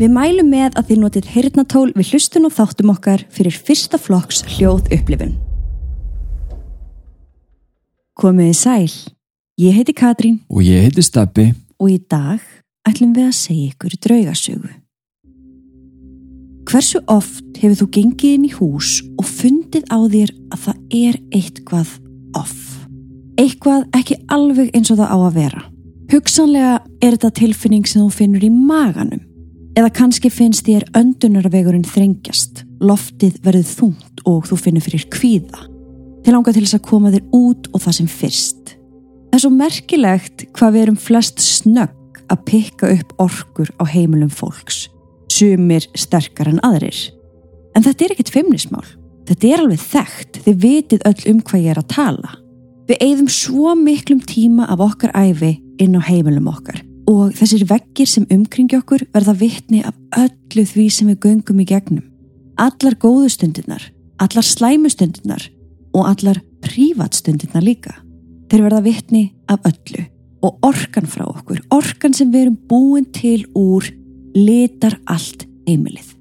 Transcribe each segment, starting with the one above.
Við mælum með að þið notið heyrnatól við hlustun og þáttum okkar fyrir fyrsta flokks hljóð upplifun. Komiði sæl. Ég heiti Katrín Og ég heiti Steppi. og í dag ætlum við að segja ykkur draugasögu. Hversu oft hefur þú gengið inn í hús og fundið á þér að það er eitthvað off? Eitthvað ekki alveg eins og það á að vera. Hugsanlega er þetta tilfinning sem þú finnur í maganum. Eða kannski finnst þér öndunarvegurinn þrengjast, loftið verður þungt og þú finnur fyrir kvíða. Til langa til þess að koma þér út og það sem fyrst. Það er svo merkilegt hvað við erum flest snögg að pikka upp orkur á heimilum fólks. Sumir sterkar en aðrir. En þetta er ekkert feimnismál. Þetta er alveg þekkt. Þið vitið öll um hvað ég er að tala. Við eigðum svo miklum tíma af okkar æfi inn á heimilum okkar. Og þessir veggir sem umkringi okkur verða vitni af öllu því sem við göngum í gegnum. Allar góðu stundirnar, allar slæmu stundirnar og allar prívatstundirnar líka. Þeir verða vitni af öllu og orkan frá okkur, orkan sem við erum búin til úr, litar allt heimilið.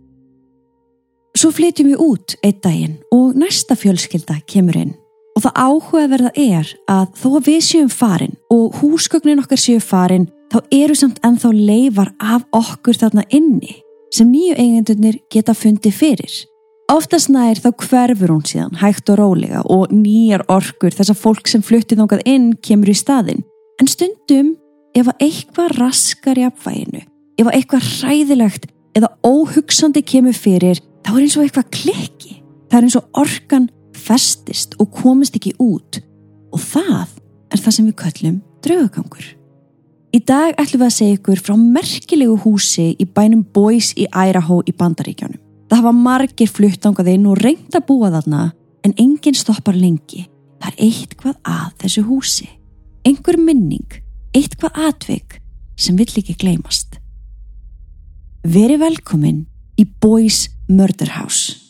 Svo flytjum við út einn daginn og næsta fjölskylda kemur inn og það áhugaverða er að þó að við séum farin og húsgögnin okkar séu farin þá eru samt ennþá leifar af okkur þarna inni sem nýju eigendunir geta fundið fyrir. Oftast nær þá hverfur hún síðan hægt og rólega og nýjar orkur þess að fólk sem fluttið þóngað inn kemur í staðinn. En stundum ef að eitthvað raskar í apvæginu, ef að eitthvað hræðilegt eða óhugsandi kemur fyrir, þá er eins og eitthvað klikki. Það er eins og orkan festist og komist ekki út og það er það sem við köllum draugagangur. Í dag ætlum við að segja ykkur frá merkilegu húsi í bænum Boys í Idaho í Bandaríkjónum. Það hafa margir fluttangað inn og reynd að búa þarna en enginn stoppar lengi. Það er eitthvað að þessu húsi. Einhver minning, eitthvað atvik sem vill ekki gleymast. Veri velkomin í Boys Murder House.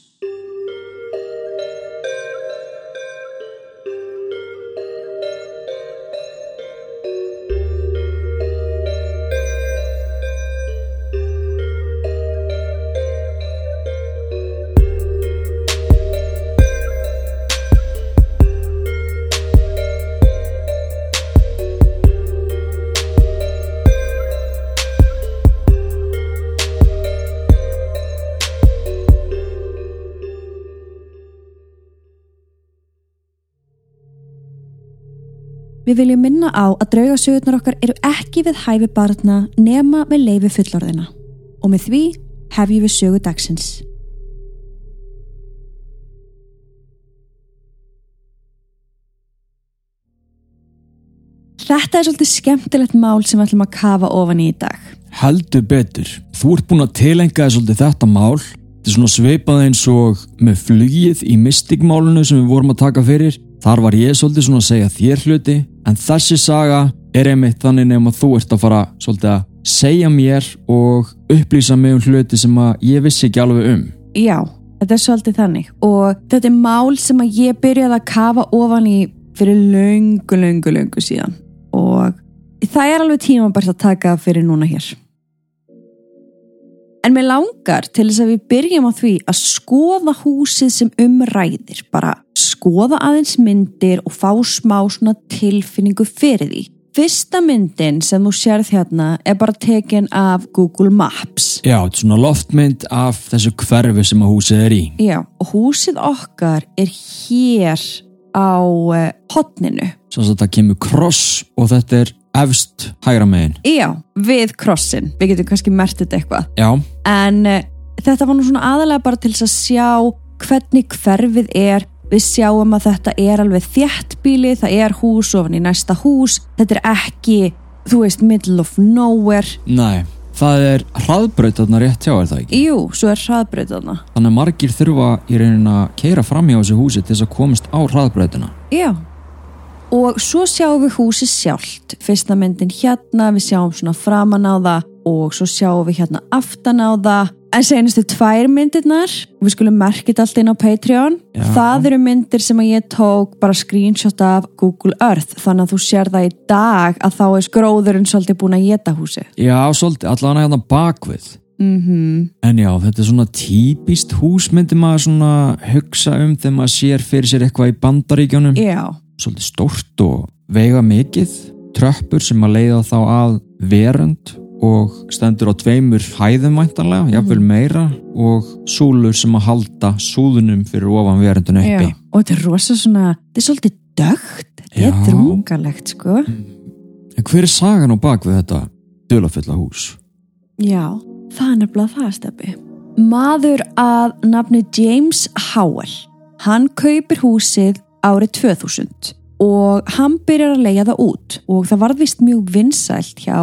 Við viljum minna á að draugasögurnar okkar eru ekki við hæfi barna nema með leifi fullorðina og með því hefjum við sögu dagsins. Þetta er svolítið skemmtilegt mál sem við ætlum að kafa ofan í í dag. Heldur betur. Þú ert búin að tilenga þér svolítið þetta mál. Þetta er svona sveipað eins og með flugið í mystikmálunu sem við vorum að taka fyrir. Þar var ég svolítið svona að segja þér hluti. En þessi saga er einmitt þannig nefn að þú ert að fara svolítið að segja mér og upplýsa mig um hluti sem að ég vissi ekki alveg um. Já, þetta er svolítið þannig og þetta er mál sem að ég byrjaði að kafa ofan í fyrir löngu, löngu, löngu síðan og það er alveg tímabært að taka fyrir núna hér. En mér langar til þess að við byrjum á því að skoða húsið sem umræðir, bara skoða aðeins myndir og fá smá svona tilfinningu fyrir því. Fyrsta myndin sem þú sérð hérna er bara tekin af Google Maps. Já, þetta er svona loftmynd af þessu hverfi sem að húsið er í. Já, og húsið okkar er hér á uh, hotninu. Svo að þetta kemur kross og þetta er efst hægra megin. Já, við krossin. Við getum kannski mert þetta eitthvað. Já, En uh, þetta var nú svona aðalega bara til að sjá hvernig hverfið er. Við sjáum að þetta er alveg þjættbíli, það er hús ofan í næsta hús. Þetta er ekki, þú veist, middle of nowhere. næ, það er hraðbraut þarna rétt hjá er það ekki. Jú, svo er hraðbreyt þarna. Þannig að margir þurfa í raunin að keira fram hjá þessu húsi til þess að komast á hraðbrautina. Já. Og svo sjáum við húsið sjálft. Fyrsta myndin hérna, við sjáum svona framan á það og svo sjáum við hérna aftan á það. En senustu tvær myndirnar, við skulum merkit allt inn á Patreon. Já. Það eru myndir sem að ég tók bara screenshot af Google Earth. Þannig að þú sér það í dag að þá er skróðurinn svolítið búin að geta húsið. Já, svolítið, allavega hérna bakvið. mm En já, þetta er svona típist hús myndi maður svona hugsa um þegar maður sér fyrir sér eitthvað í bandaríkjónum. Já, Svolítið stórt og veiga mikið. Tröppur sem að leiða þá að verund og stendur á tveimur hæðum væntanlega, jafnvel meira og súlur sem að halda súðunum fyrir ofan verundun uppi. já. Og þetta er rosa svona, þetta er svolítið dögt, þetta er drungalegt, sko. En hver er sagan á bak við þetta dölafulla hús? Já, það er nefnilega það stefni. Maður að nafni James Howell, hann kaupir húsið árið 2000 og hann byrjar að leia það út og það varð vist mjög vinsælt hjá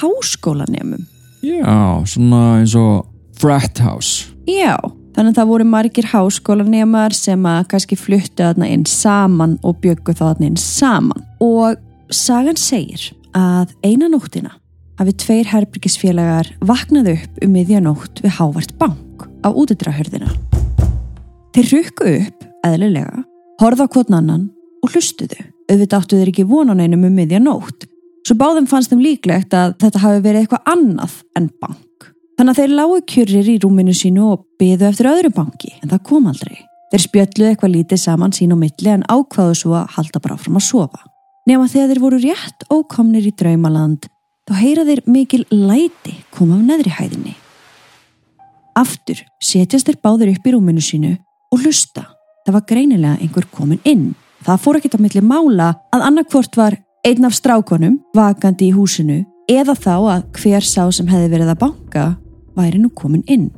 háskólanemum. Já, svona eins og frat house. Já, þannig að það voru margir háskólanemar sem að kannski fluttu þarna inn saman og bjöggu þarna inn saman. Og sagan segir að eina nóttina hafi tveir herbyrgisfélagar vaknað upp um miðjanótt við Hávart Bank á útidrahörðina. Þeir rukku upp, eðlilega, horfa á hvort annan og hlustuðu. Auðvitað áttu þeir ekki vonan einum um miðjanótt. Svo báðum fannst þeim líklegt að þetta hafi verið eitthvað annað en bank. Þannig að þeir lágu kjurrir í rúminu sínu og byðu eftir öðru banki, en það kom aldrei. Þeir spjölluðu eitthvað lítið saman sín á milli en ákvaðu svo að halda bara áfram að sofa. Nefn að þegar þeir voru rétt ókomnir í draumaland, þá heyra þeir mikil læti koma af neðri hæðinni. Aftur setjast þeir báður upp í rúminu sínu og hlusta. Það var greinilega einhver komin inn. Það fór ekkert á milli mála að annarkvort var einn af strákonum vakandi í húsinu eða þá að hver sá sem hefði verið að banka væri nú komin inn.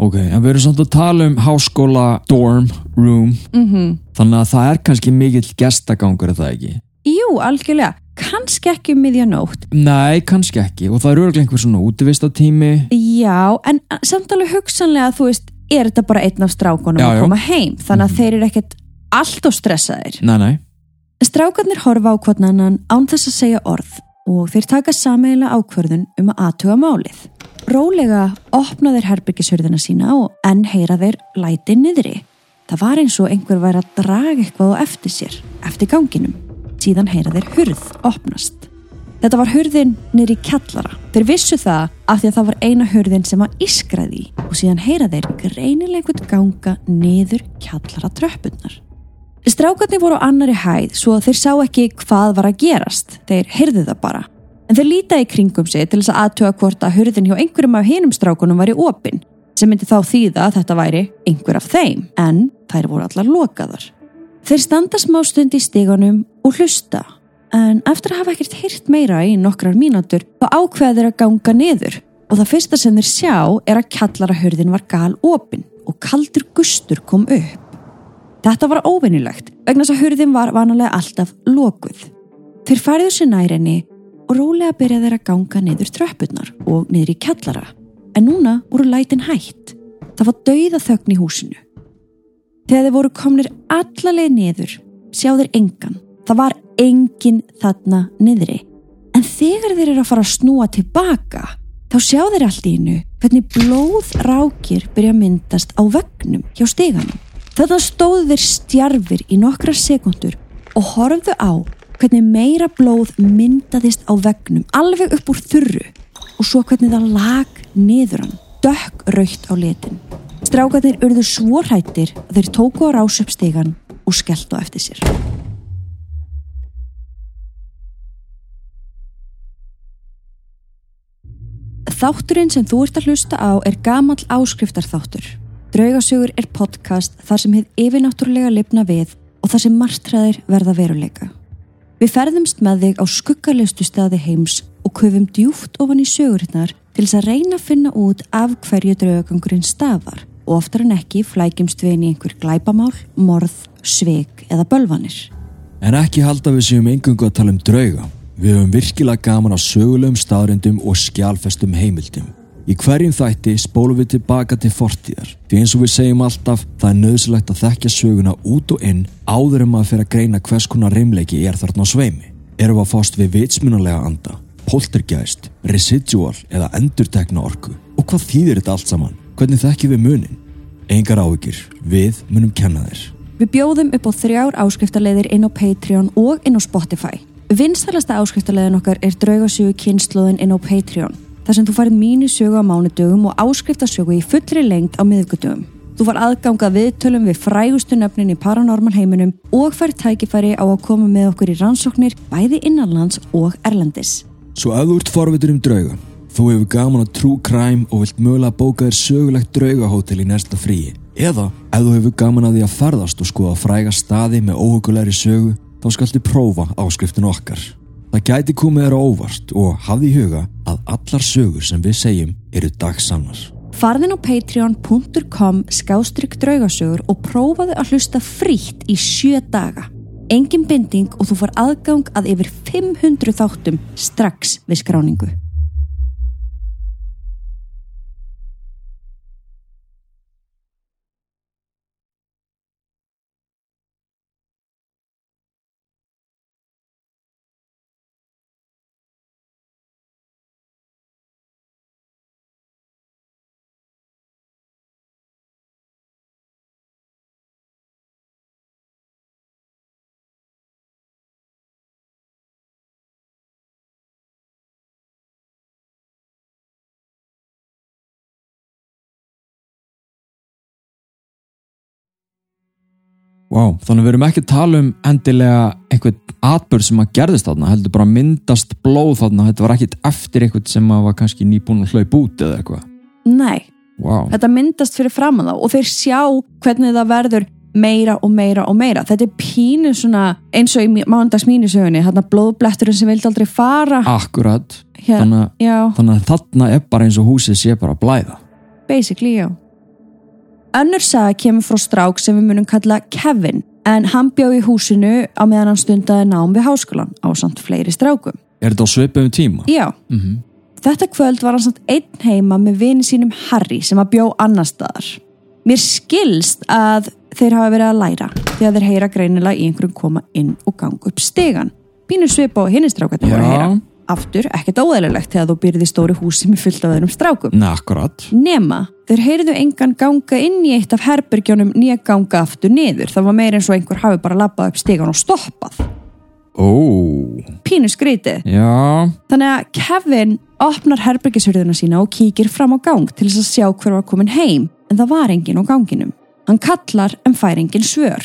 Ok, en við erum samt að tala um háskóla, dorm, room, Mm -hmm. þannig að það er kannski mikill gestagangur er það ekki? Jú, algjörlega. Kannski ekki um miðjanótt. Nei, kannski ekki og það eru örglega einhver svona útivistatími. Já, en samt alveg hugsanlega, þú veist, er þetta bara einn af strákonum Já, að koma heim. Þannig að þeir eru ekkert alltof stressaðir. Nei, nei. Strákarnir horfa á hvern annan án þess að segja orð og þeir taka sameiginlega ákvörðun um að aðtuga málið. Rólega opna þeir herbyggisörðina sína og enn heyra þeir læti niðri. Það var eins og einhver væri að draga eitthvað á eftir sér, eftir ganginum. Síðan heyra þeir hurð opnast. Þetta var hurðin í kjallara. Þeir vissu það af því að það var eina hurðin sem var ískraði í og síðan heyra þeir greinilega einhvern ganga niður kjallara tröppunnar. Strákarnir voru á annari hæð svo að þeir sá ekki hvað var að gerast. Þeir heyrðu það bara. En þeir líta í kringum sig til þess að aðtuga hvort að hurðin hjá einhverjum af hinum strákunum var í opin sem myndi þá þýða að þetta væri einhver af þeim en þær voru allar lokaðar. Þeir standa smá stund í stiganum og hlusta en eftir að hafa ekkert heyrt meira í nokkrar mínútur þá ákveða þeir að ganga niður og það fyrsta sem þeir sjá er að kjallara hurðin var gal opin og kaldur gustur kom upp. Þetta var óvinnilegt vegna þess að hurðin var vanalega alltaf lokuð. Þeir færiðu sér nær henni og rólega byrjaði þeir að ganga niður tröppurnar og niður í kjallara. En núna voru lætin hætt. Það var dauða þögn í húsinu. Þegar þeir voru komnir allaleg niður, sjá þeir engan. Það var engin þarna niðri. En þegar þeir eru að fara að snúa tilbaka, þá sjá þeir allt í innu hvernig blóð rákir byrja að myndast á vegnum hjá steganum. Þetta stóðu þeir stjarfir í nokkra sekundur og horfðu á hvernig meira blóð myndaðist á vegnum alveg upp úr þurru og svo hvernig það lag niður hann, dökk raukt á litin. Strákarnir urðu svo hrættir að þeir tóku á rás upp stegan og skelltu eftir sér. Þátturinn sem þú ert að hlusta á er gamall áskriftarþáttur. Draugasögur er podcast þar sem hefð yfirnáttúrulega lifna við og þar sem margtræðir verða veruleika. Við ferðumst með þig á skuggarlegustu staði heims og köfum djúft ofan í sögurinnar til þess að reyna að finna út af hverju draugagangurinn stafar og oftar en ekki flækjumst við inn í einhver glæpamál, morð, sveik eða bölvanir. En ekki halda við séum engungu að tala um drauga. Við höfum virkilega gaman á sögulegum staðrindum og skjálfestum heimildum. Í hverjum þætti spólum við tilbaka til fortíðar. Því eins og við segjum alltaf, það er nöðsilegt að þekkja söguna út og inn áður en maður fyrir að greina hvers konar reymleiki er þarna á sveimi. Erum við að fást við vitsmunalega anda, poltergeist, residual eða endurtekna orku? Og hvað þýðir þetta allt saman? Hvernig þekkjum við munin? Engar áhyggjur, við munum kenna þér. Við bjóðum upp á þrjár áskriftarleiðir inn á Patreon og inn á Spotify. Vinstælasta áskriftarleiðin okkar er draugasjögu kynnslóðin inn á Patreon. þar sem þú færið mínisögu á mánudögum og áskriftasögu í fullri lengd á miðugudögum. Þú far aðgangað viðtölum við frægustu nöfnin í paranormal heiminum og fær tækifæri á að koma með okkur í rannsóknir bæði innanlands og erlendis. Svo ef þú ert forvitur um drauga, þú hefur gaman að true crime og vilt mögulega bóka þér sögulegt draugahótel í næsta fríi. Eða ef þú hefur gaman að því að ferðast og skoða fræga staði með óhugulegri sögu, þá skaltu prófa áskriftin okkar. Það gæti komið þér á óvart og hafði í huga að allar sögur sem við segjum eru dagsannar. Farðin á patreon.com skástrygg draugasögur og prófaðu að hlusta frítt í sjö daga. Engin binding og þú far aðgang að yfir 500 þáttum strax við skráningu. Wow, þannig við erum ekki að tala um endilega einhvern atbörð sem að gerðist þarna, heldur bara myndast blóð þarna, þetta var ekkit eftir einhvern sem að var kannski nýbúin að hlaupa út eða eitthvað. Nei, Vá, þetta myndast fyrir fram að þá og þeir sjá hvernig það verður meira og meira og meira. Þetta er pínu svona eins og í mándags mínisögunni, hérna blóðbletturinn sem vildi aldrei fara. akkurat, Hér, þannig, þannig að þarna er bara eins og húsið sé bara að blæða. Basically, já. Önnur saga kemur frá strák sem við munum kalla Kevin en hann bjó í húsinu á meðan hann stundaði nám við háskólan á samt fleiri strákum. Er þetta á svipum tíma? Já, Mm þetta kvöld var hann samt einn heima með vini sínum Harry sem að bjó annar staðar. Mér skilst að þeir hafa verið að læra því að þeir heyra greinilega í einhverjum koma inn og ganga upp stegan. Pínur svipa á hinni strákarnir voru að heyra. Aftur, ekkert óeðlilegt þegar þú byrði stóri húsi með fullt af öðrum strákum. Nei, akkurat. Nema, þeir heyrðu engan ganga inn í eitt af herbergjónum nýja ganga aftur niður. Það var meir eins og einhver hafi bara labbað upp stegan og stoppað. Ó, Pínu skrítið. já, Þannig að Kevin opnar herbergishurðuna sína og kíkir fram á gang til þess að sjá hver var komin heim, en það var engin á ganginum. Hann kallar en fær engin svör.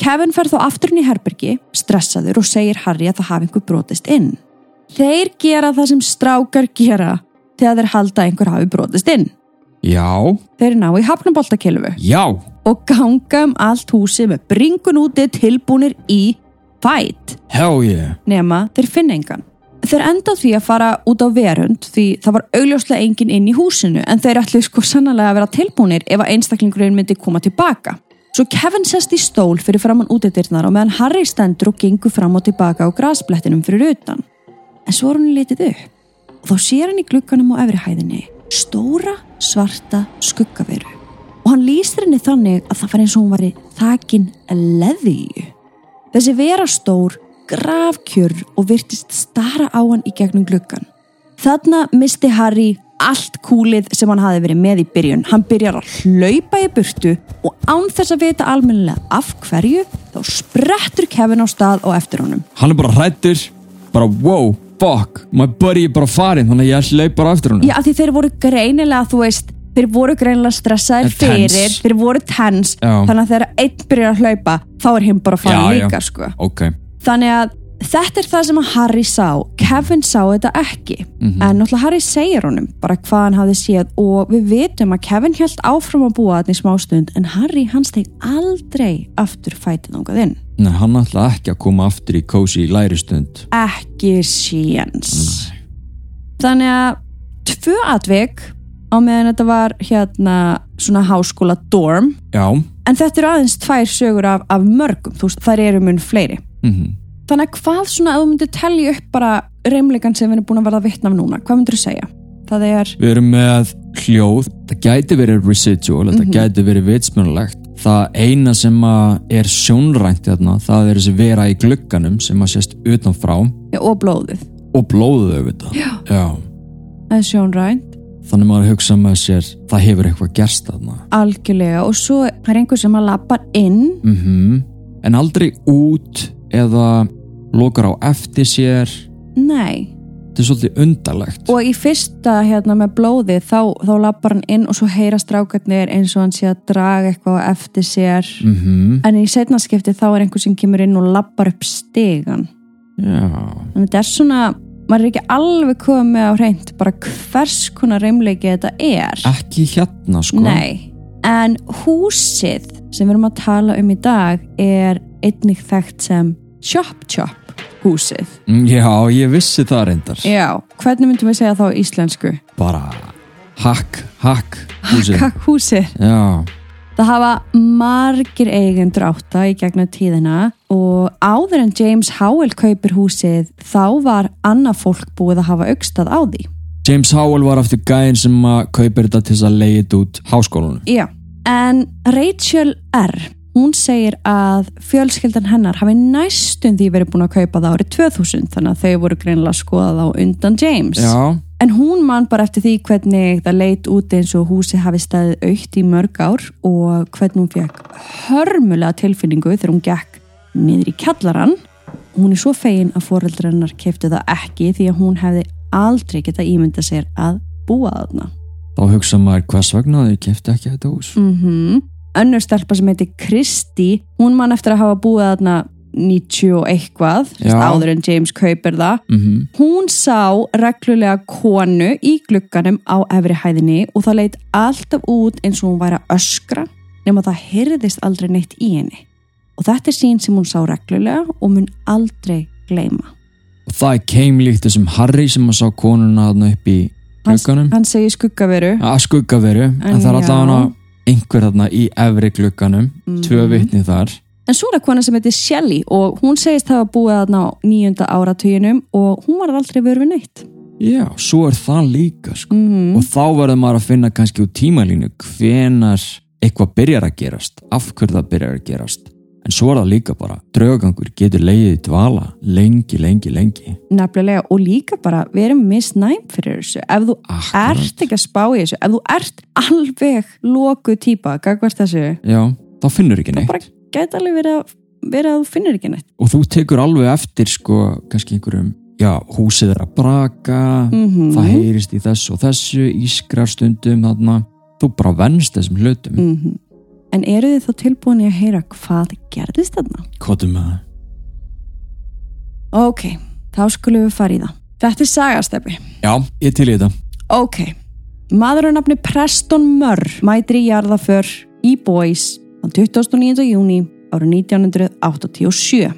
Kevin fer þó aftur inn í herbergi, stressaður og segir Harry að það hafi einhver brotist inn. Þeir gera það sem strákar gera þegar þeir halda einhver hafi brotist inn. já, Þeir ná í hafnaboltakilfu já, og ganga um allt húsi með bringun úti tilbúnir í fight hell yeah. nema þeir finna engan. Þeir enda á því að fara út á verund því það var augljóslega engin inn í húsinu en þeir ætlu sko sannlega að vera tilbúnir ef að einstaklingurinn myndi koma tilbaka. Svo Kevin sest í stól fyrir framann útidirnar og meðan Harry stendur og gengur fram og tilbaka á grasblettinum fyrir utan. En svo er hann litið upp og þá sér hann í glugganum á efrihæðinni stóra svarta skuggaveru og hann lýsir henni þannig að það var eins og hún var þakin leðju. Þessi vera stór, grafkjör og virtist stara á hann í gegnum gluggan. Þarna misti Harry allt kúlið sem hann hafi verið með í byrjun. Hann byrjar að hlaupa í burtu og án þess að vita almennilega af hverju þá sprettur Kevin á stað og eftir honum. Hann er bara hrættur, bara wow, fuck, my buddy er bara farin, þannig að ég hleyp bara á eftir honum. Já, af því þeir voru greinilega, þú veist, þeir voru greinilega stressaðir Eh, tense. fyrir, þeir voru tens, Já. þannig að þegar einn byrjar að hlaupa, þá er hinn bara já. líka, sko. Ok, Þannig að þetta er það sem að Harry sá, Kevin sá þetta ekki, Mhm. en náttúrulega Harry segir honum bara hvað hann hafði séð og við vitum að Kevin held áfram að búa þarna í smástund, en Harry hann steg aldrei aftur fætið ángað inn. Nei, hann ætla ekki að koma aftur í kósi í læristund. Ekki séns. Þannig að tvö atvik á meðan þetta var hérna svona háskóla dorm Já, en þetta eru aðeins tvær sögur af, af mörgum, þú veist, þær eru mun fleiri mhm. Þannig að hvað svona að þú myndir telja upp bara reymleikan sem við erum búin að verða vittna af núna, hvað myndir þú segja? Það er, Við erum með hljóð, það gæti verið residual, Mhm. það gæti verið vitsmjönulegt. Það eina sem er sjónrænt þarna, það er þessi vera í glugganum sem að sést utanfrá já, og blóðið og blóðuð auðvitað. Já. Já. það er sjónrænt, Þannig maður hugsa með sér, það hefur eitthvað gerst þarna. algjörlega og svo er einhver sem að lappar inn Mm En aldrei út eða lokar á eftir sér. nei, Þetta er svolítið undarlegt. Og í fyrsta hérna með blóði þá, þá lappar hann inn og svo heyra strákarnir eins og hann sé að draga eitthvað á eftir sér. Mm en í setna skipti þá er einhver sem kemur inn og lappar upp stegan Já, að þetta er svona maður er ekki alveg komið á hreint bara hvers konar reymleiki þetta er. Ekki hérna sko. Nei, en húsið sem við erum að tala um í dag er einnig þekkt sem Chop Chop húsið Mm, Já, ég vissi það reyndar Já, hvernig myndum við segja þá íslensku? Bara hakk, hakk húsið. Kakk húsið Já, Það hafa margir eigendur átta í gegnum tíðina og áður en James Howell kaupir húsið þá var annað fólk búið að hafa aukstað á því. James Howell var aftur gæðin sem að kaupir þetta til þess að leiði þetta út háskólanum Já, en Rachel R. hún segir að fjölskyldan hennar hafi næstum því verið búin að kaupa það árið 2000 þannig að þau voru greinilega að skoða þá undan James. Já, En hún man bara eftir því hvernig það leit út eins og húsi hafi staðið aukt í mörg ár og hvernig hún fekk hörmulega tilfinningu þegar hún gekk niður í kjallaran. Hún er svo fegin að foreldrennar keftu það ekki því að hún hefði aldrei geta ímynda sér að búa þarna. þá hugsa maður hvers vegna þau kefti ekki þetta hús Mm Önnur stelpa sem heiti Kristi, hún man eftir að hafa búið þarna 90 og eitthvað, áður en James kaupir það. mm Hún sá reglulega konu í glugganum á efri hæðinni og það leit alltaf út eins og hún væri að öskra nema það hyrðist aldrei neitt í henni. Og þetta er sín sem hún sá reglulega og mun aldrei gleyma. Og það er keimlíkt þessum Harry sem að sá konuna þarna upp í glugganum Hann segir skuggaveru. að skuggaveru, en, En það er alltaf já. hana einhver þarna í efri glugganum tvö Mhm. vitni þar En svo er það kona sem heitir Shelley og hún segist hafa búið þarna á nýjunda áratuginum og hún var aldrei vörfi neitt. Já, svo er það líka sko. Mm. og þá verður maður að finna kannski úr tímalínu hvenar eitthvað byrjar að gerast af hverju það byrjar að gerast en svo er það líka bara, draugangur getur leiðið í dvala lengi, lengi, lengi Nefnilega og líka bara við erum misnæm fyrir þessu. Ef þú Akkurat. ert ekki að spá í þessu, ef þú ert alveg lokuð típa, gagvart þessu, Já, þá finnur ekki neitt bara gæti alveg verið að, verið að þú finnir ekki neitt. og þú tekur alveg eftir sko, kannski einhverjum já, húsið er að braka Mm það heyrist í þessu og þessu ískrar stundum þarna þú bara venst þessum hlutum mm. En eru þið þá tilbúin í að heyra hvað gerðist þarna? er með það? Ok, þá skulum við fara í það. Þetta er sagasteppi. Já, ég til í þetta Ok, maður á nafni Preston Murr mætir í jarðaför í Boys á 29. júni árið 1987.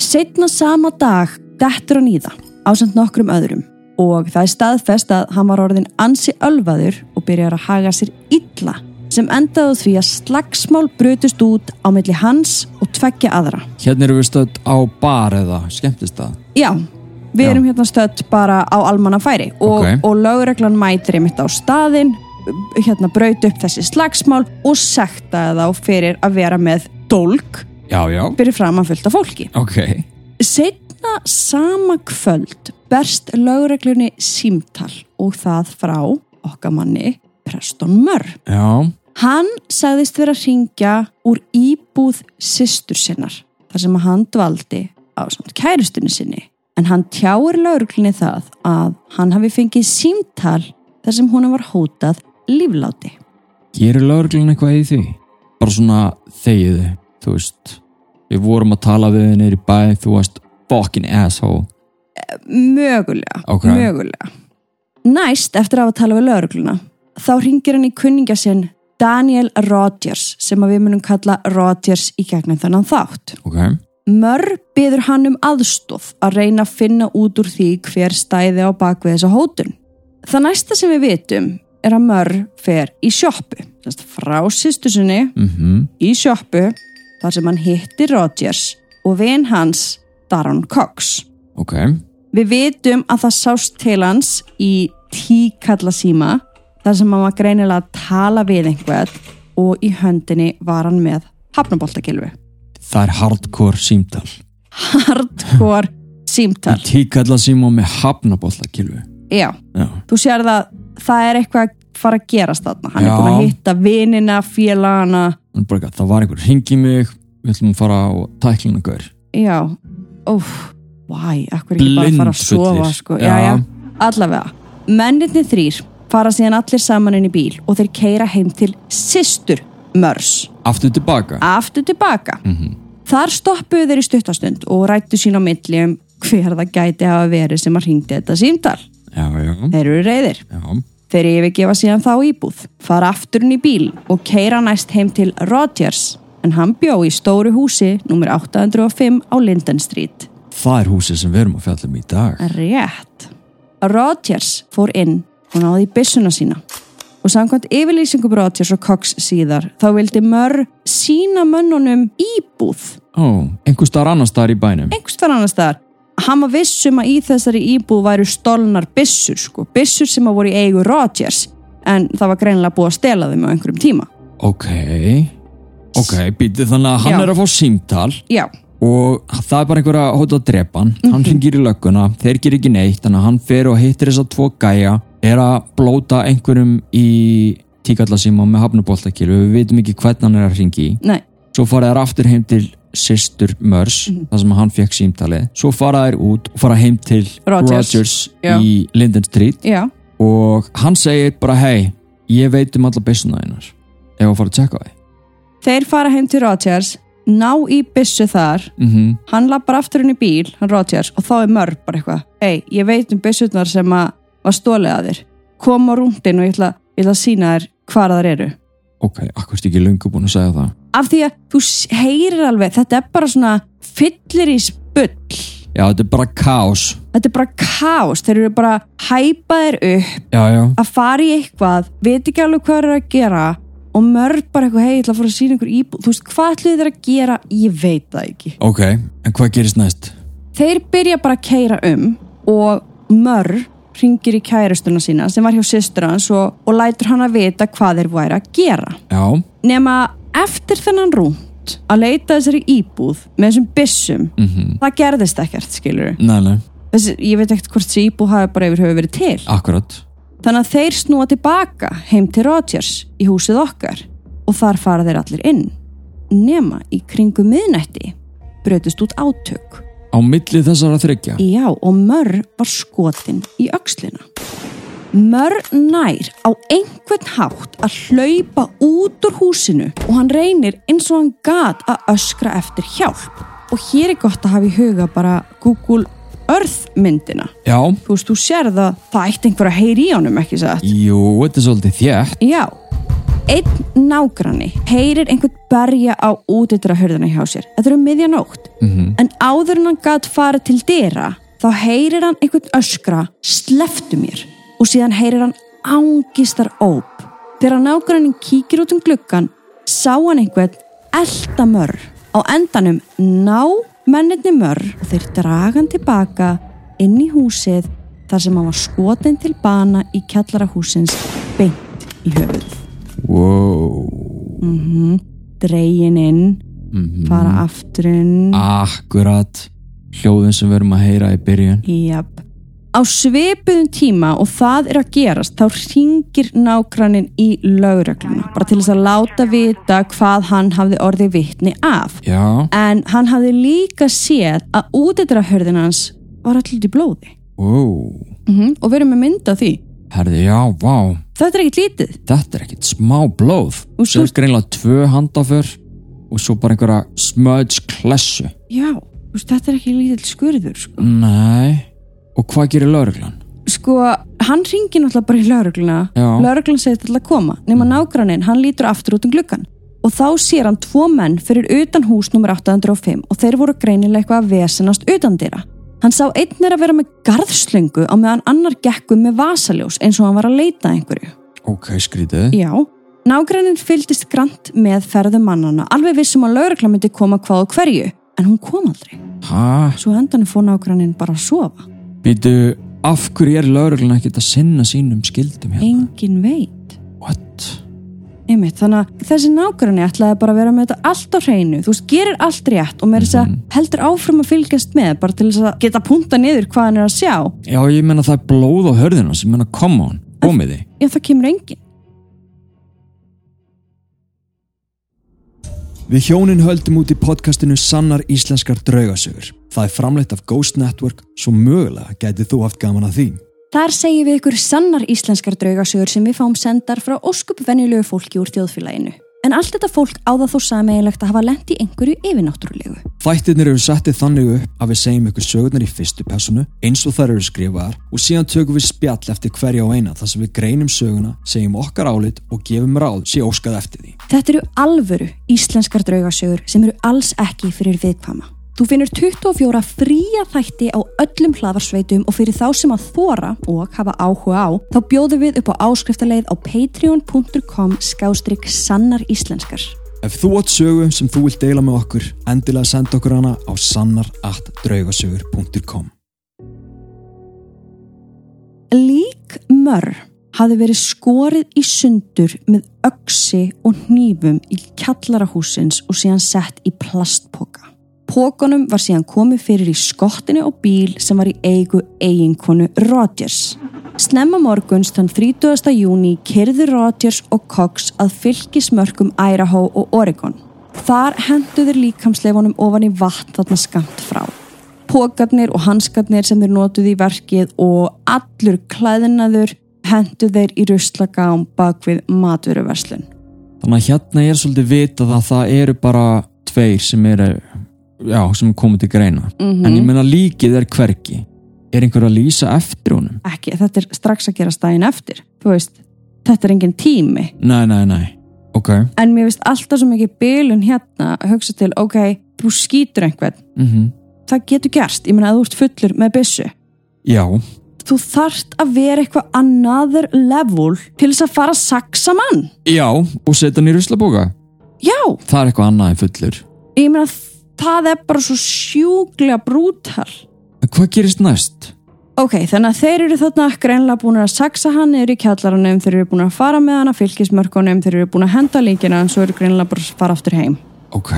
Setna sama dag dettur hann í það ásand nokkrum öðrum og það er staðfest að hann var orðin ansi ölvaður og byrjar að haga sér illa sem endaði á því að slagsmál brutust út á milli hans og tveggja aðra. Hérna erum við stödd á bar eða skemmtist það Já, við Já. erum hérna stödd bara á almannafæri og, Ok. og lögreglan mætir einmitt á staðinn, hérna braut upp þessi slagsmál og sektaði þá fyrir að vera með dólk Já, já, fyrir fram að fullta fólki. ok Setna sama kvöld berst lögreglunni símtal og það frá okkar manni Preston Murr. Já, Hann sagðist vera að ringja úr íbúð systur sinnar þar sem hann dvaldi á samt kærustunni sinni. En hann tjáir lauruglunni það að hann hafi fengið símtal þar sem hún var hótað lífláti. gerir lögreglan eitthvað í því? Bara svona þegiðu, þú veist Við vorum að tala við henni í bæ Þú varst fucking asshole Mögulega, Ok. mögulega. Næst eftir að hafa talað við laurugluna þá ringir hann í kunningja sinn Daniel Rodgers sem við munum kalla Rodgers í gegnum þennan þátt. Ok, Mörr byður hann um aðstof að reyna að finna út úr því hver stæði á bakvið þessa hótun. Það næsta sem við vitum er að Mörr fer í sjoppu, Sest frá sýstu sinni mhm í sjoppu þar sem hann hitti Rodgers og vin hans Daron Cox. Ok, Við vitum að það sást til hans í tíkalla síma þar sem hann var greinilega að tala við einhvern og í höndinni var hann með hafnaboltakilfu. það er hardcore símtal Hardcore símtal. Tíkalla síma með hafnabóllakilfu Já, Já, þú sér það, það er eitthvað að fara að gerast þarna. Hann Já. er búin að hitta vinina, félagana. það var einhver hringi mig Við ætlum að fara á tæklina gaur Já, óf. why, akkur ekki bara fara að sofa sko. allavega menninni þrýr fara síðan allir saman inn í bíl og þeir keira heim til systur Mörs. Aftur tilbaka? Aftur tilbaka. Þar stoppuðu þeir í stuttastund og rættu sín á milli um hver það gæti hafa verið sem að ringdi þetta símtal. Já, já, þeir eru reyðir já. Þeir yfirgefa síðan þá íbúð, fara afturinn í bíl og keira næst heim til Rogers en hann bjó í stóru húsi nr. 805 á Linden Street. Það er húsið sem við erum að fjalla um í dag. Rétt. Rogers fór inn og náði í byssuna sína. Og samkvæmt yfirlýsingum Rogers og Cox síðar þá vildi Mörr sína mönnunum íbúð. Ó, einhver staðar annar staðar í bænum. Einhvers þar annars staðar. Hann var vissum að í þessari íbúð væru stolnar byssur sko, byssur sem að voru í eigu Rogers en það var greinilega búið að stela þeim á einhverjum tíma. Ok. Ok, býtið þannig að hann Já. er að fá símtal. Já, og það er bara einhver að hóta að drepa hann. Hann Mhm. hringir í lögguna, þeir gerir ekki neitt þannig að hann fer og hittir þess að tvo gæja er að blóta einhverjum í tíkallasíma með hafnuboltakilu við vitum ekki hvernig hann er að hringi í. Nei, svo fara þær aftur heim til systur Mörs, Mhm. þar sem hann fekk símtalið. Svo fara þær út og fara heim til Rogers. Rogers í Linden Street. Já, og hann segir bara hei, ég veit um alla byssuna einar ef að fara að tjekka það þeir fara heim til Rogers, ná í byssu þar, mm -hmm. hann lappar aftur inn í bíl, hann Rogers, og þá er Mörr bara eitthvað, hei, ég veit um byssurnar sem að var stólið að þér, kom á rúndin og ég ætla, ég ætla að sína þér hvar þar eru. ok, akkur ekki lungu búin að segja það? Af því að þú heyrir alveg, þetta er bara svona fyllir í spull, já, þetta er bara kaos. Þetta er bara kaos, þeir eru bara hæpaðir upp, já, já, að fara í eitthvað, veit ekki alveg hvað þeir eru að gera og mörg bara eitthvað, hei, ég ætla að fara að sína ykkur íbúð, þú veist, hvað ætluðu þeir að gera, ég veit það ekki. ok, en hvað gerist næst? Þeir byrja bara að keira um og mörg ringir í kærustuna sína sem var hjá systur hans og, og lætur hann að vita hvað þeir væri að gera. já, Nema eftir þennan rúnt að leita þessari íbúð með þessum byssum, mhm, það gerðist ekkert, skilur nei, nei, Þessi, ég veit ekkert hvort þessi íbúð hafi bara yfir höfu verið til. akkurat Þannig að þeir snúa tilbaka heim til Rogers í húsið okkar og þar fara þeir allir inn. Nema í kringum miðnætti brötist út átök. Á milli þessara þryggja Já, og Mörr var skotin í öxlina. Mörr nær á einhvern hátt að hlaupa út úr húsinu og hann reynir eins og hann gat að öskra eftir hjálp. Og hér er gott að hafa í huga bara Google Earth myndina. já, Þú veist, þú sérð að það ætti einhver að heyri í honum, ekki satt? jú, þetta er svolítið þétt Já, einn nágranni heyrir einhvern berja á útidra hörðuna hjá sér. Þetta er um miðjanótt. mhm, En áður en hann gat farið til dyra, þá heyrir hann einhvern öskra, sleftu mér. Og síðan heyrir hann ángistar óp. Þegar nágrannin kíkir út um gluggan, sá hann einhvern elda mörr. Á endanum ná menninni mörr og þeir draga hann tilbaka inn í húsið þar sem hann var skotin til bana í kjallara húsins beint í höfuð. Wow Mm Dregin inn, mhm, fara aftur inn. akkurat hljóðin sem við erum að heyra í byrjun Jáp. Á svipuðum tíma og það er að gerast þá ringir nágrannin í lögregluna bara til þess að láta vita hvað hann hafði orðið vitni af. já, En hann hafði líka séð að útidra hörðin hans var allir í blóði. wow Mm Og við erum með mynd af því. Herði, já, vá Þetta er ekkert lítið. þetta er ekkit smá blóð Og svo svo- er greinlega tvö handaför og svo bara einhverja smudge klessu Já, þú veist, þetta er ekki lítill skurður. Sko. nei og hvað gerir lauruglan? sko, hann ringir náttúrulega bara í laurugluna Já. lauruglan segir til að koma nema nágranninn, hann lítur aftur út um gluggan og þá sér hann tvo menn fyrir utan hús nr. 805 og þeir voru greinilega eitthvað að vesenast utan dýra hann sá einn er að vera með garðslöngu á meðan annar gekkum með vasaljós eins og hann var að leita einhverju. Ok, skrítið. Já, nágranninn fylgdist grant með ferðu mannana alveg vissum að lauruglan myndi koma hvað og hverju en hún kom aldrei. Hæ, svo endanum fór nágranninn bara að sofa. Býtu af hverju er lauruglan ekkit að sinna sínum skildum hérna? engin veit. What? Einmitt, þannig að þessi nágranni ætlaði bara að vera með þetta allt á hreinu, þú veist, gerir allt rétt og með þess að heldur áfram að fylgjast með bara til þess að geta punta niður hvað hann er að sjá. Já, ég menna það er blóð á hörðina sem menna, come on, komið þið já, það kemur engin Við hjónin höldum út í podcastinu Sannar íslenskar draugasögur. Það er framleitt af Ghost Network svo mögulega gætið þú haft gaman að því. Þar segjum við ykkur sannar íslenskar draugasögur sem við fáum sendar frá óskup venjulegu fólki úr þjóðfélaginu. En allt þetta fólk á það þó sameigilegt að hafa lent í einhverju yfirnáttúrulegu. Þættirnir eru settið þannig upp að við segjum ykkur sögurnar í fyrstu personu eins og þær eru skrifaðar og síðan tökum við spjall eftir hverja og eina þar sem við greinum söguna, segjum okkar álit og gefum ráð sé óskað eftir því. Þetta eru alvöru íslenskar draugasögur sem eru alls ekki fyrir viðkvama. Þú finnur 24 fría þætti á öllum hlaðarsveitum og fyrir þá sem að þóra og hafa áhuga á, þá bjóðum við upp á áskriftarleið á patreon.com skástrygg sannar íslenskar. Ef þú átt sögu sem þú vilt deila með okkur, endilega senda okkur hana á sannar.draugasögur.com Lík mörr hafi verið skorið í sundur með öksi og hnífum í kjallarahúsins og síðan sett í plastpoka. Pókonum var síðan komið fyrir í skottinu og bíl sem var í eigu eiginkonu Rodgers. Snemma morguns þann 30. júni kyrði Rodgers og Cox að fylgismörkum Idaho og Oregon. Þar henduður líkamsleifunum ofan í vatn þarna skamt frá. Pókarnir og hanskarnir sem þeir notuði í verkið og allur klæðinaður hendu þeir í ruslagám bak við matveruverslun. Þannig að hérna er svolítið vitað að það eru bara tveir sem eru, já, sem komið til greina. Mm En ég meina líkið er hvergi. Er einhver að lýsa eftir honum? Ekki, þetta er strax að gera stæðin eftir. Þú veist, þetta er engin tími. Nei, nei, nei. Ok. En mér finnst alltaf svo mikið bylun hérna að hugsa til, ok, þú skýtur einhvern. Mm Það getur gerst, ég meina að þú ert fullur með byssu. Já, Þú þarft að vera eitthvað another level til þess að fara að saksa mann. já, og setja hann í ruslabóka. Já, Það er eitthvað annað en fullur. ég meina það er bara svo sjúglega brútal. Hvað gerist næst? Ok, þannig að þeir eru þarna greinlega búin að saksa hann niður í kjallaranum, þeir eru búin að fara með hann að fylgismörkunum, þeir eru búin að henda líkina en svo eru greinlega bara að fara aftur heim. Ok.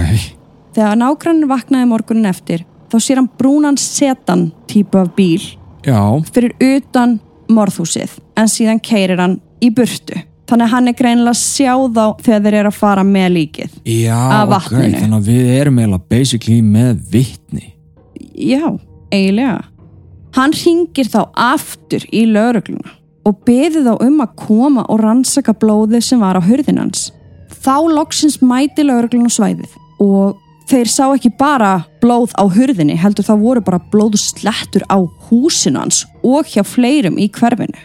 Þegar nágrannin vaknaði morgunin eftir, þá sér hann brúnan setan típu af bíl Já, fyrir utan morðhúsið, en síðan keirir hann í burtu. Þannig að hann er greinilega að sjá þá þegar þeir eru að fara með líkið. já, Af vatninu. Þannig að við erum eiginlega basically með vittni. Já, eiginlega. Hann ringir þá aftur í laurugluna og beði þá um að koma og rannsaka blóðið sem var á hurðinans. Þá loksins mæti laurugluna svæðið og þeir sá ekki bara blóð á hurðinni, heldur það voru bara blóðslettur á húsinans og hjá fleirum í hverfinu.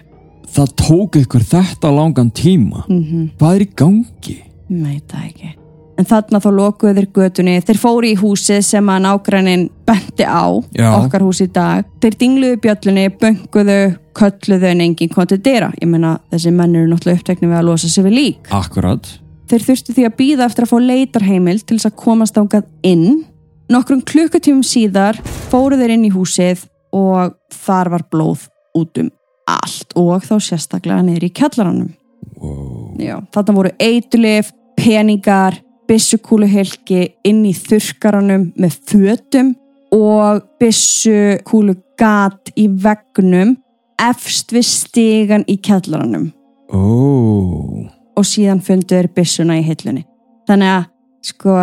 Það tók ykkur þetta langan tíma. Mm -hmm. Hvað er í gangi? Veit það ekki. En þarna þá lokuðu þeir götunni, þeir fóru í húsið sem að nágrannin benti á, Já. okkar hús í dag. Þeir dingluðu bjöllunni, bönguðu, kölluðu en enginn kom til dyra. Ég meina þessi menn eru náttúrulega upptekni við að losa sig við lík. Akkurat. Þeir þurftu því að býða eftir að fá leitarheimil til þess að komast ángað inn. Nokkrum klukkutímum síðar fóru þeir inn í húsið og þar var blóð út um allt og þá sérstaklega niður í kjallaranum. Wow. Já, þarna voru eitulif, peningar, byssukúluhelki inn í þurrkaranum með fötum og byssukúlugat í veggnum efst við stigan í kjallaranum Ó. og síðan fundu þeir byssuna í hillunni. Þannig að, sko,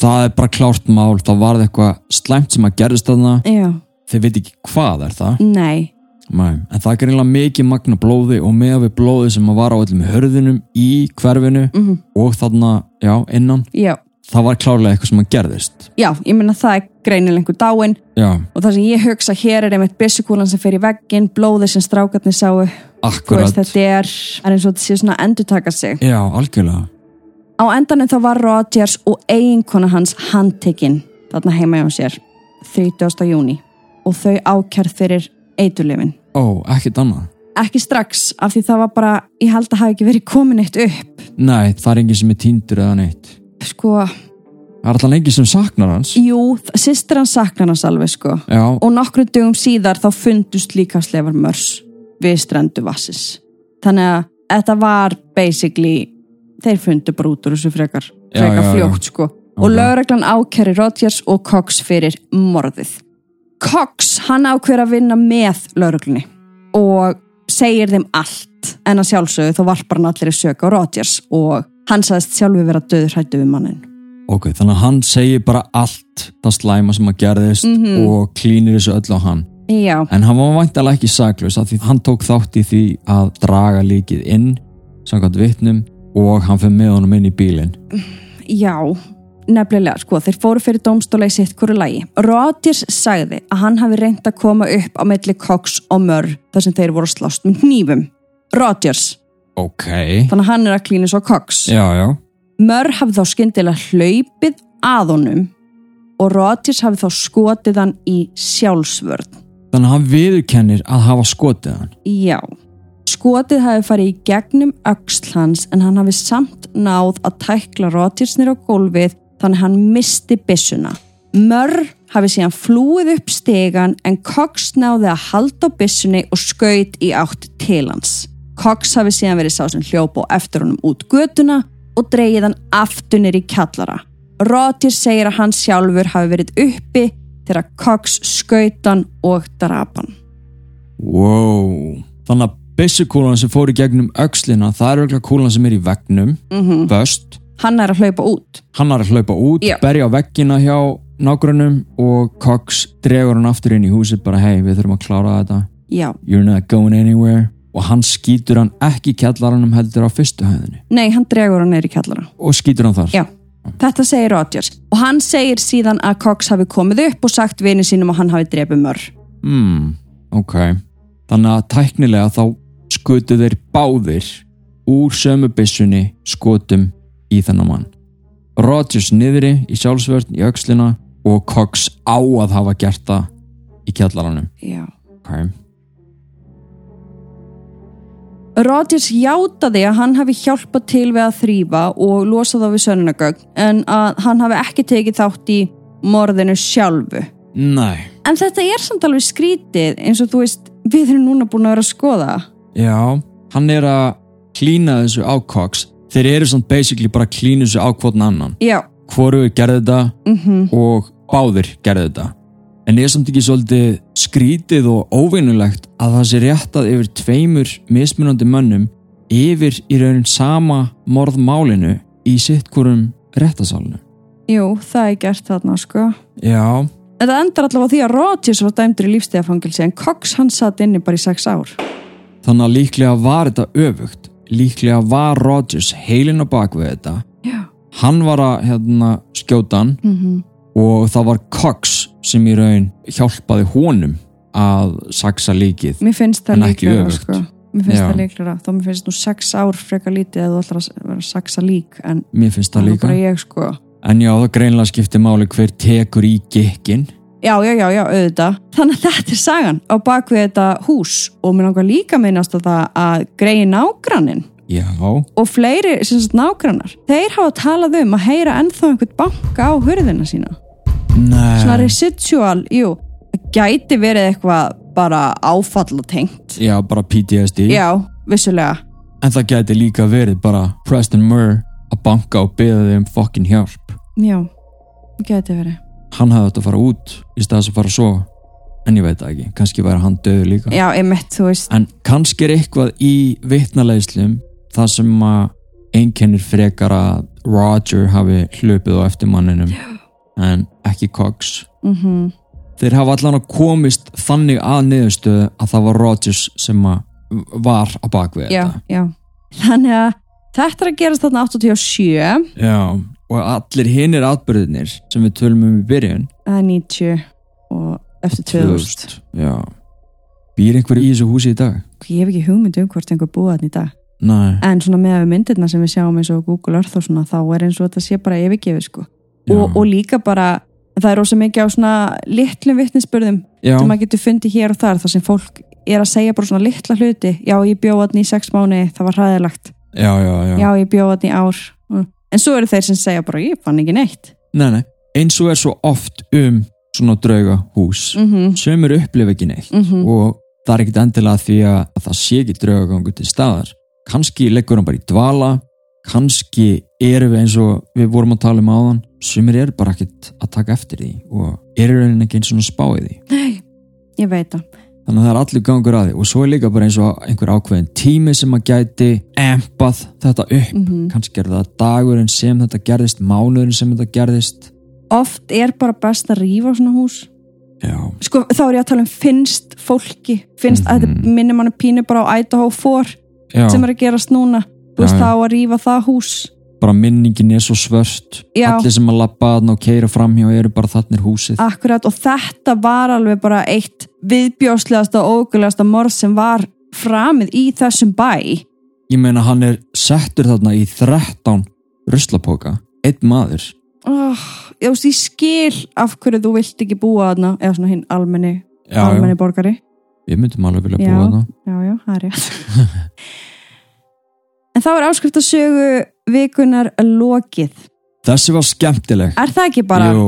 Það er bara klárt mál. Það varð eitthvað slæmt sem að gerist þarna. já, Þeir veit ekki hvað er það. nei, Nei. En það er greinlega mikið magna blóði og með við blóði sem að var á öllum hörðunum í hverfinu mhm, og þarna, já, innan. já, Það var klárlega eitthvað sem að gerðist. já, ég meina það er greinileg einhver dáin Já, og það sem ég hugsa hér er einmitt byssukúlan sem fer í veggin, blóði sem strákarnir sáu, þú akkurat. veist, þetta er, er eins og þetta sé svona að endurtaka sig. Já, algjörlega. Á endanum þá var Rodgers og eiginkona hans handtekinn þarna heima hjá sér 30. júni og þau ákjærð fyrir eitulefin. Ó, ekkert annað. Ekki strax af því það var bara, ég held að hafi ekki verið komin eitt upp. Nei, það er enginn sem er týndur eða neitt. Sko, Það er alltaf enginn sem saknar hans. jú, sýstir hans saknar hans alveg sko. Já, Og nokkru dögum síðar þá fundust líka slefar mörs við strendu vassis. Þannig að þetta var basically, þeir fundu bara út úr þessu frekar, frekar já, já. fljótt sko. Og Ok. lögreglan ákæri Rodgers og Cox fyrir morðið. Cox, hann ákveður að vinna með lögreglunni og segir þeim allt. En að sjálfsögðu þá varpar hann allir í sög á Rodgers og hann sagðist sjálfu vera döður hættu við mannin. Ok, þannig að hann segir bara allt það slæma sem að gerðist Mhm. og klínir þessu öll á hann. Já, en hann var væntalega ekki saklaus af því hann tók þátt í því að draga líkið inn samkvæmt vitnum og hann fyrir með honum inn í bílinn. Já, nefnilega, sko, þeir fóru fyrir dómstóla í sitt hverju lagi. Rodgers sagði að hann hafi reynd að koma upp á milli Cox og Murr þar sem þeir voru slást með hnífum. Rodgers, Ok, þannig að hann er að klína svo Cox. já, já Murr hafi þá skyndilega hlaupið að honum og Rodgers hafi þá skotið hann í sjálfsvörn. Þannig að hann viðurkennir að hafa skotið hann Já, skotið hafi farið í gegnum öxl hans en hann hafi samt náð að tækla Rodgers nýr á gólfið þannig hann misti byssuna. Murr hafi síðan flúið upp stegan en Cox náði að halda á byssunni og skaut í átt til hans. Cox hafi síðan verið sá sem hljópa og eftir honum út götuna og dreigið hann aftur nýr í kjallara. Rodgers segir að hann sjálfur hafi verið uppi þegar Cox skaut hann og drap hann. Wow Þannig að byssukúlan sem fór í gegnum öxlina það er auðvitað kúlan sem er í vegnum Mm Böst, Hann er að hlaupa út. hann er að hlaupa út Já. berja á veggina hjá nágrunum og Cox dregur hann aftur inn í húsið bara hei við þurfum að klára þetta Já. You're not going anywhere og hann skýtur hann ekki í kjallaranum heldur á fyrstu hæðinni Nei, hann dregur hann neyri kjallara. og skýtur hann þar Já. Þetta segir Rodgers. Og hann segir síðan að Cox hafi komið upp og sagt vini sínum að hann hafi drefið mörr. Hmm, ok Þannig að tæknilega þá skutu þeir báðir úr sömu byssunni skotum í þennan mann Rodgers niðri í sjálfsvörn í öxlina og Cox á að hafa gert það í kjallaranum Já. ok Rodgers játaði að hann hafi hjálpað til við að þrýfa og losa þá við sönnunagögn en að hann hafi ekki tekið þátt í morðinu sjálfu. Nei, En þetta er samt alveg skrítið eins og þú veist, við erum núna búin að vera að skoða. já hann er að klína þessu á Cox þeir eru samt basically bara klína þessu á hvort annan Já. hvoru gerði þetta Mm og báðir gerði þetta en er samt ekki svolítið skrítið og óvinnulegt að það sé réttað yfir tveimur mismunandi mönnum yfir í raunin sama morðmálinu í sitt hvorum réttasalinu Jú, það er gert þarna sko. Já, Þetta endar allavega því að Rodgers var dæmdur í lífstegafangilsi en Cox hann satt inni bara í sex ár. þannig að líklega var þetta öfugt líklega var Rodgers heilin á bakvið þetta Já. hann var að hérna, skjóta hann Mm og það var Cox sem í raun hjálpaði honum að saksa líkið Mér finnst það líklega sko. Mér finnst Já. það líklega. Þá mér finnst nú sex ár freka lítið eða þú ætlar að vera að saksa lík en mér finnst það líka ég sko. En já, það greinlega skiptir máli hver tekur í gikkin. Já, já, já, já, auðvitað. Þannig að þetta er sagan á bakvið þetta hús og mér langar líka að minnast á það að greiði nágrannin Já, og fleiri sem sagt nágrannar þeir hafa talað um að heyra ennþá einhvern banka á hurðina sína svona nei. residual, jú það gæti verið eitthvað bara áfall og tengt Já, bara PTSD. já, vissulega En það gæti líka verið bara Preston Murr að banka og beða þig um fucking hjálp. já, það gæti verið Hann hefði þetta að fara út í staðs að fara að sofa. En ég veit það ekki, kannski væri hann döður líka. já, einmitt, þú veist. En kannski er eitthvað í vitnalegslum það sem að einkennir frekar að Roger hafi hlupið á eftir manninum en ekki Cox. mm þeir hafa allan að komist þannig að niðurstöðu að það var Rodgers sem að var á bakvið já, þetta. já. Þannig að þetta er að gerast þarna 87 já, og allir hinnir atbyrðinir sem við tölum um í byrjun. Það er 90 og eftir 2000 já. Býr einhver í þessu húsi í dag? ég hef ekki hugmynd um hvort einhver búið þarna í dag. Nei, en svona með myndirna sem við sjáum eins og Google Earth og svona þá er eins og þetta sé bara yfirgefið sko. Og, og líka bara það er rosa mikið á svona litlum vittnisspörðum já, sem maður getur fundið hér og þar þar sem fólk er að segja bara svona litla hluti. Já ég bjóð þarna í sex mánu, það var hræðilegt. Já, já, já. já ég bjóð þarna í ár. En svo eru þeir sem segja bara ég fann ekki neitt. Nei, nei, eins og er svo oft um svona drauga hús. Mm -hmm. sem eru upplifa ekki neitt. Mm og það er ekkit endilega því að, að það sé ekki draugagangu til staðar. Kannski leggur hann bara í dvala. Kannski eru við eins og við vorum að tala um áðan. Sumir eru bara ekkit að taka eftir því og eru raunin ekki eins og spáið því. Nei, ég veit það þannig að það er allir gangur að því. Og svo er líka bara eins og einhver ákveðin tími sem að gæti empað þetta upp. Mhm. kannski er það dagurinn sem þetta gerðist mánuðurinn sem þetta gerðist. Oft er bara best að rífa svona hús. Já, sko þá er ég að tala um finnst fólki. Finnst að Mhm. þetta minnir mann pínu bara á Idaho 4 já. sem er að gerast núna. Þú veist þá að rífa það hús bara minningin er svo svört. Já. allir sem að labba þarna og keira framhjá eru bara þarnir húsið. Akkurat og þetta var alveg bara eitt viðbjóslegasta og ógulegasta morð sem var framið í þessum bæ. Ég meina hann er settur þarna í 13 ruslapoka einn maður. Oh, ég, veist, ég skil af hverju þú vilt ekki búa þarna eða svona hinn almenni, já, almenni borgari. Við myndum alveg vilja búa þarna. Já, já, það er rétt. En þá er áskriftasögu vikunar lokið. Þessi var skemmtileg. Er það ekki bara? Jú,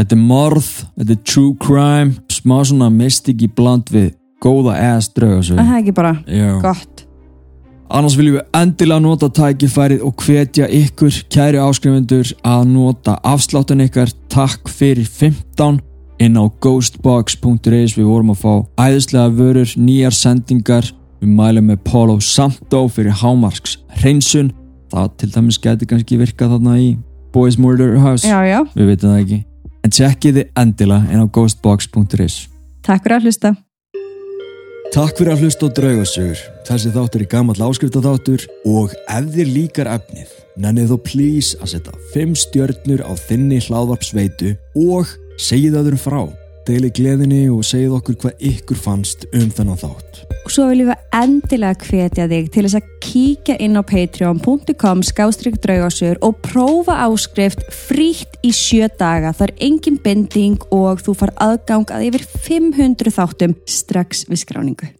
þetta er morð, þetta er true crime smá svona mystik í bland við góða ass draugasögu er það ekki bara? Já. gott. Annars viljum við endilega nota tækifærið og hvetja ykkur, kæri áskrifundur, að nota afsláttun ykkar. Takk fyrir 15 inn á ghostbox.is við vorum að fá æðislega vörur, nýjar sendingar. Við mælum með Polo Santo fyrir hámarks hreinsun það til dæmis geti kannski virkað þarna í Boys Murder House. Já, já, við veitum það ekki. En tjekkið þið endilega inn á ghostbox.is takk fyrir að hlusta. Takk fyrir að hlusta á draugasögur. Þessi þáttur er gammal áskriftaþáttur og ef þér líkar efnið, nennið þó please að setja 5 stjörnur á þinni hlaðvarpsveitu og segið öðrum frá. Deilið gleðinni og segið okkur hvað ykkur fannst um þennan þátt. og svo viljum við endilega hvetja þig til þess að kíkja inn á patreon.com skástrík draugasögur og prófa áskrift frítt í sjö daga það er engin bending og þú far aðgang að yfir 500 þáttum strax við skráningu